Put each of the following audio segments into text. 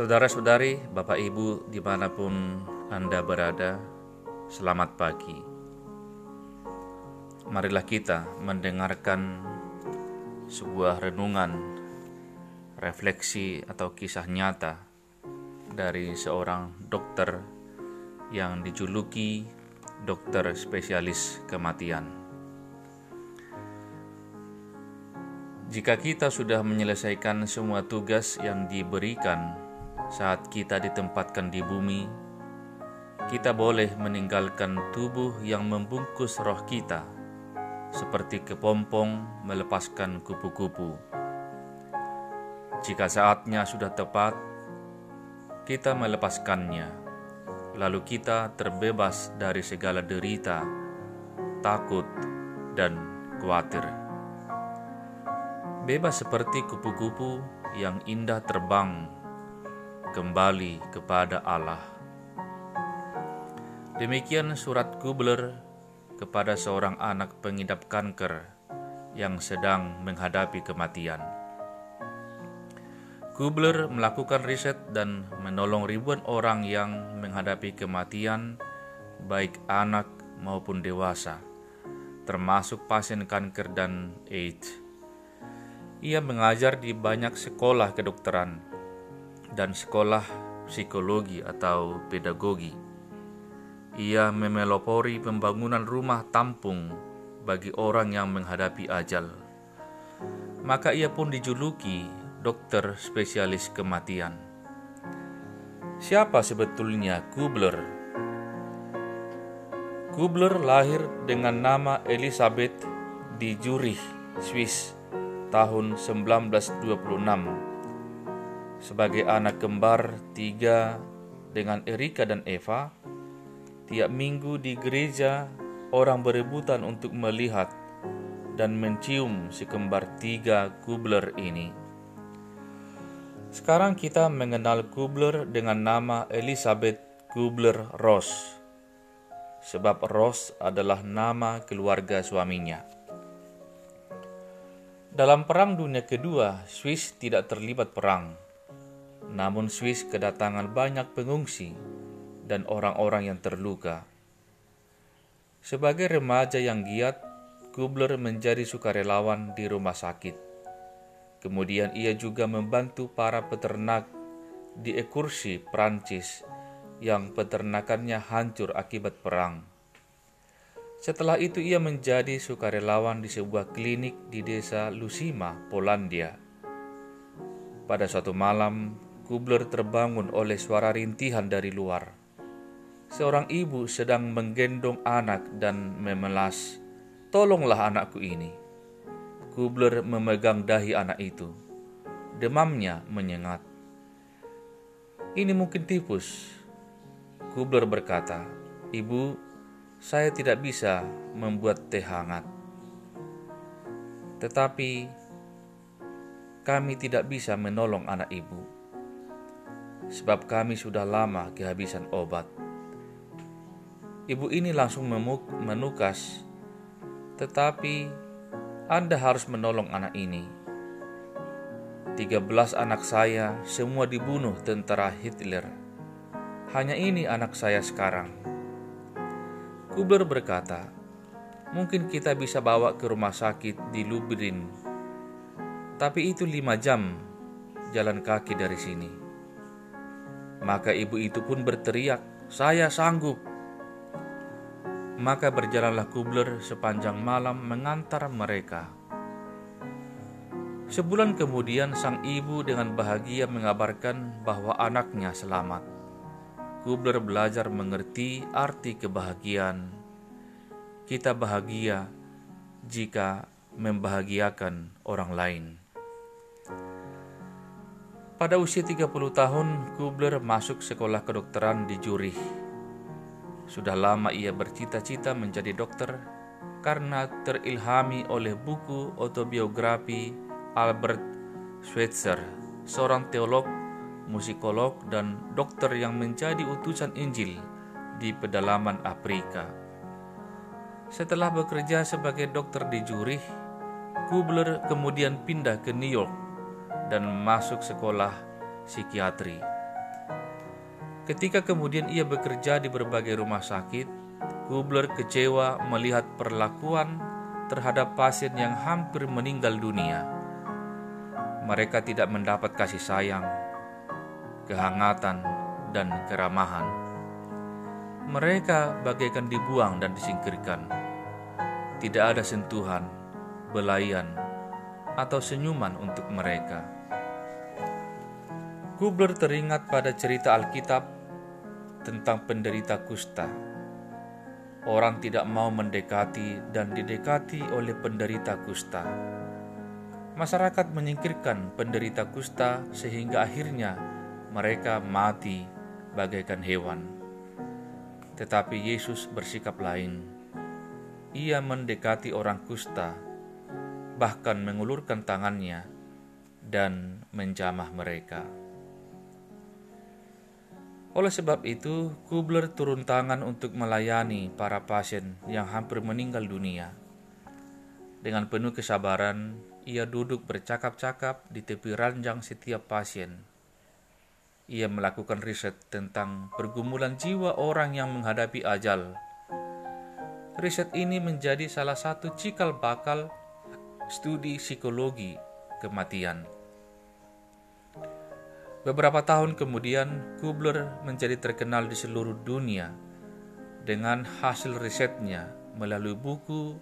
Saudara-saudari, Bapak Ibu di mana pun Anda berada, selamat pagi. Marilah kita mendengarkan sebuah renungan, refleksi atau kisah nyata dari seorang dokter yang dijuluki dokter spesialis kematian. Jika kita sudah menyelesaikan semua tugas yang diberikan saat kita ditempatkan di bumi, kita boleh meninggalkan tubuh yang membungkus roh kita, seperti kepompong melepaskan kupu-kupu. Jika saatnya sudah tepat, kita melepaskannya, lalu kita terbebas dari segala derita, takut, dan khawatir. Bebas seperti kupu-kupu yang indah terbang kembali kepada Allah. Demikian surat Kubler kepada seorang anak pengidap kanker yang sedang menghadapi kematian. Kubler melakukan riset dan menolong ribuan orang yang menghadapi kematian, baik anak maupun dewasa, termasuk pasien kanker dan AIDS. Ia mengajar di banyak sekolah kedokteran dan sekolah psikologi atau pedagogi. Ia memelopori pembangunan rumah tampung bagi orang yang menghadapi ajal. Maka ia pun dijuluki dokter spesialis kematian. Siapa sebetulnya Kubler? Kubler lahir dengan nama Elizabeth di Zurich, Swiss tahun 1926 sebagai anak kembar tiga dengan Erika dan Eva, tiap minggu di gereja orang berebutan untuk melihat dan mencium si kembar tiga Kubler ini. Sekarang kita mengenal Kubler dengan nama Elizabeth Kubler-Ross, sebab Ross adalah nama keluarga suaminya. Dalam Perang Dunia Kedua, Swiss tidak terlibat perang namun Swiss kedatangan banyak pengungsi dan orang-orang yang terluka. Sebagai remaja yang giat, Kubler menjadi sukarelawan di rumah sakit. Kemudian ia juga membantu para peternak di Ekursi, Prancis, yang peternakannya hancur akibat perang. Setelah itu ia menjadi sukarelawan di sebuah klinik di desa Lusima, Polandia. Pada suatu malam, Kubler terbangun oleh suara rintihan dari luar. Seorang ibu sedang menggendong anak dan memelas, "Tolonglah anakku ini." Kubler memegang dahi anak itu. Demamnya menyengat. Ini mungkin tipus. Kubler berkata, "Ibu, saya tidak bisa membuat teh hangat." Tetapi kami tidak bisa menolong anak ibu sebab kami sudah lama kehabisan obat. Ibu ini langsung menukas, tetapi Anda harus menolong anak ini. 13 anak saya semua dibunuh tentara Hitler. Hanya ini anak saya sekarang. Kubler berkata, mungkin kita bisa bawa ke rumah sakit di Lublin, tapi itu lima jam jalan kaki dari sini. Maka ibu itu pun berteriak, "Saya sanggup!" Maka berjalanlah Kubler sepanjang malam mengantar mereka. Sebulan kemudian, sang ibu dengan bahagia mengabarkan bahwa anaknya selamat. Kubler belajar mengerti arti kebahagiaan. Kita bahagia jika membahagiakan orang lain. Pada usia 30 tahun, Kubler masuk sekolah kedokteran di Zurich. Sudah lama ia bercita-cita menjadi dokter karena terilhami oleh buku autobiografi Albert Schweitzer, seorang teolog, musikolog, dan dokter yang menjadi utusan Injil di pedalaman Afrika. Setelah bekerja sebagai dokter di Zurich, Kubler kemudian pindah ke New York dan masuk sekolah psikiatri. Ketika kemudian ia bekerja di berbagai rumah sakit, Kubler kecewa melihat perlakuan terhadap pasien yang hampir meninggal dunia. Mereka tidak mendapat kasih sayang, kehangatan, dan keramahan. Mereka bagaikan dibuang dan disingkirkan. Tidak ada sentuhan, belayan, atau senyuman untuk mereka. Kubler teringat pada cerita Alkitab tentang penderita kusta. Orang tidak mau mendekati dan didekati oleh penderita kusta. Masyarakat menyingkirkan penderita kusta sehingga akhirnya mereka mati bagaikan hewan. Tetapi Yesus bersikap lain. Ia mendekati orang kusta, bahkan mengulurkan tangannya dan menjamah mereka. Oleh sebab itu, Kubler turun tangan untuk melayani para pasien yang hampir meninggal dunia. Dengan penuh kesabaran, ia duduk bercakap-cakap di tepi ranjang setiap pasien. Ia melakukan riset tentang pergumulan jiwa orang yang menghadapi ajal. Riset ini menjadi salah satu cikal bakal studi psikologi kematian. Beberapa tahun kemudian, Kubler menjadi terkenal di seluruh dunia dengan hasil risetnya melalui buku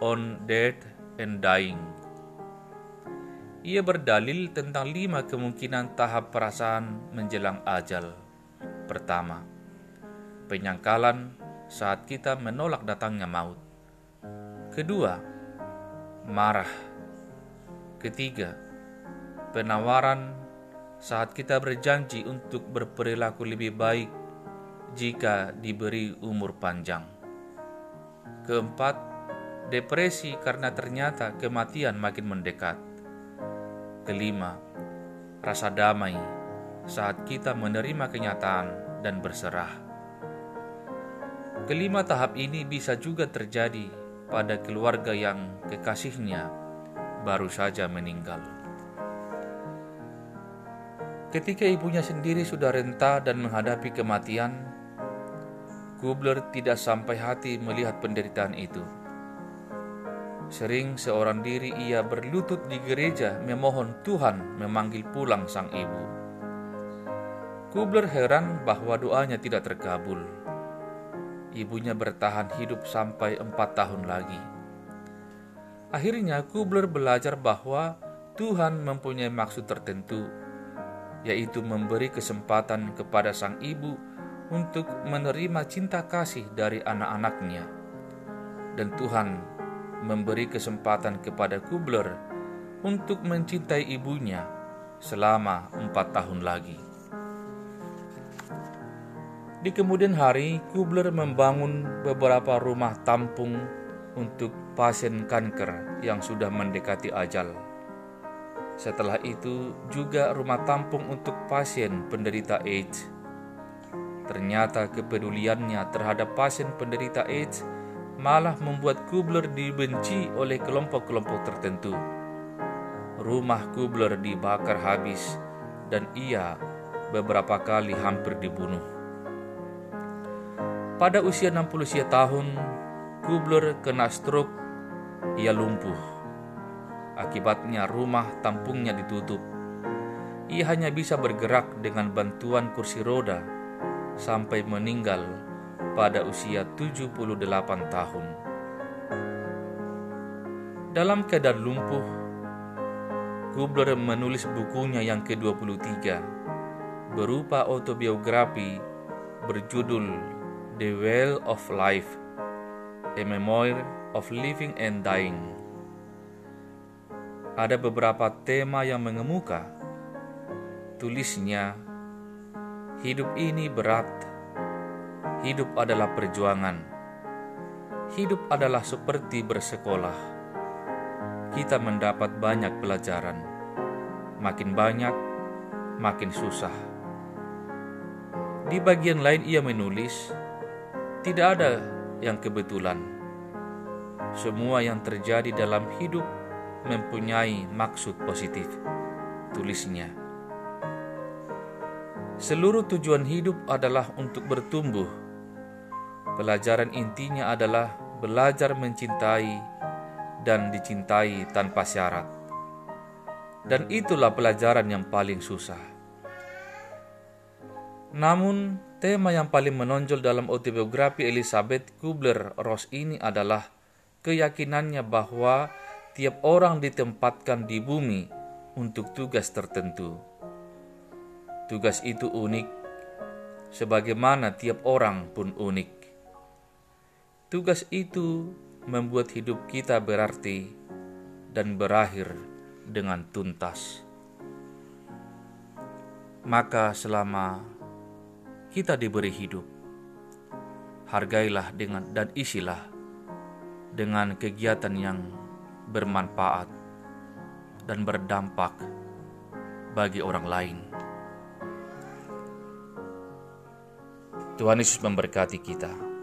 On Death and Dying. Ia berdalil tentang lima kemungkinan tahap perasaan menjelang ajal. Pertama, penyangkalan saat kita menolak datangnya maut. Kedua, marah. Ketiga, penawaran saat kita berjanji untuk berperilaku lebih baik jika diberi umur panjang. Keempat, depresi karena ternyata kematian makin mendekat. Kelima, rasa damai saat kita menerima kenyataan dan berserah. Kelima tahap ini bisa juga terjadi pada keluarga yang kekasihnya baru saja meninggal. Ketika ibunya sendiri sudah renta dan menghadapi kematian, Kubler tidak sampai hati melihat penderitaan itu. Sering seorang diri ia berlutut di gereja memohon Tuhan memanggil pulang sang ibu. Kubler heran bahwa doanya tidak terkabul. Ibunya bertahan hidup sampai empat tahun lagi. Akhirnya Kubler belajar bahwa Tuhan mempunyai maksud tertentu yaitu memberi kesempatan kepada sang ibu untuk menerima cinta kasih dari anak-anaknya. Dan Tuhan memberi kesempatan kepada Kubler untuk mencintai ibunya selama empat tahun lagi. Di kemudian hari, Kubler membangun beberapa rumah tampung untuk pasien kanker yang sudah mendekati ajal. Setelah itu juga rumah tampung untuk pasien penderita AIDS. Ternyata kepeduliannya terhadap pasien penderita AIDS malah membuat Kubler dibenci oleh kelompok-kelompok tertentu. Rumah Kubler dibakar habis dan ia beberapa kali hampir dibunuh. Pada usia 60 tahun, Kubler kena stroke, ia lumpuh. Akibatnya rumah tampungnya ditutup. Ia hanya bisa bergerak dengan bantuan kursi roda sampai meninggal pada usia 78 tahun. Dalam keadaan lumpuh, Kubler menulis bukunya yang ke-23 berupa autobiografi berjudul The Well of Life, A Memoir of Living and Dying ada beberapa tema yang mengemuka. Tulisnya, hidup ini berat. Hidup adalah perjuangan. Hidup adalah seperti bersekolah. Kita mendapat banyak pelajaran. Makin banyak, makin susah. Di bagian lain ia menulis, tidak ada yang kebetulan. Semua yang terjadi dalam hidup mempunyai maksud positif, tulisnya. Seluruh tujuan hidup adalah untuk bertumbuh. Pelajaran intinya adalah belajar mencintai dan dicintai tanpa syarat. Dan itulah pelajaran yang paling susah. Namun, tema yang paling menonjol dalam autobiografi Elizabeth Kubler-Ross ini adalah keyakinannya bahwa tiap orang ditempatkan di bumi untuk tugas tertentu. Tugas itu unik, sebagaimana tiap orang pun unik. Tugas itu membuat hidup kita berarti dan berakhir dengan tuntas. Maka, selama kita diberi hidup, hargailah dengan dan isilah dengan kegiatan yang bermanfaat dan berdampak bagi orang lain. Tuhan Yesus memberkati kita.